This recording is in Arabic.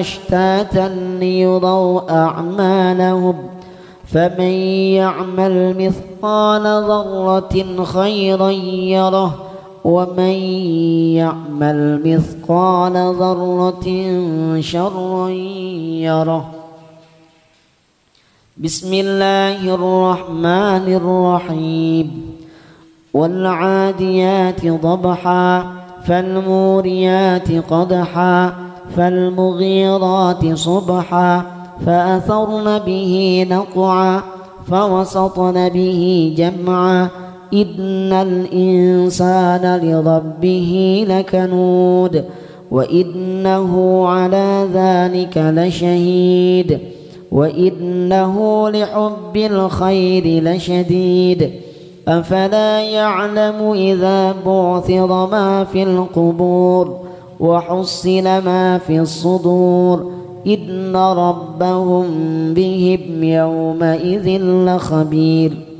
أشتاتا ليروا أعمالهم فمن يعمل مثقال ذرة خيرا يره ومن يعمل مثقال ذرة شرا يره. بسم الله الرحمن الرحيم. والعاديات ضبحا فالموريات قدحا فالمغيرات صبحا فأثرن به نقعا فوسطن به جمعا إن الإنسان لربه لكنود وإنه على ذلك لشهيد وإنه لحب الخير لشديد أفلا يعلم إذا بعثر ما في القبور وحصل ما في الصدور. إن ربهم بهم يومئذ لخبير.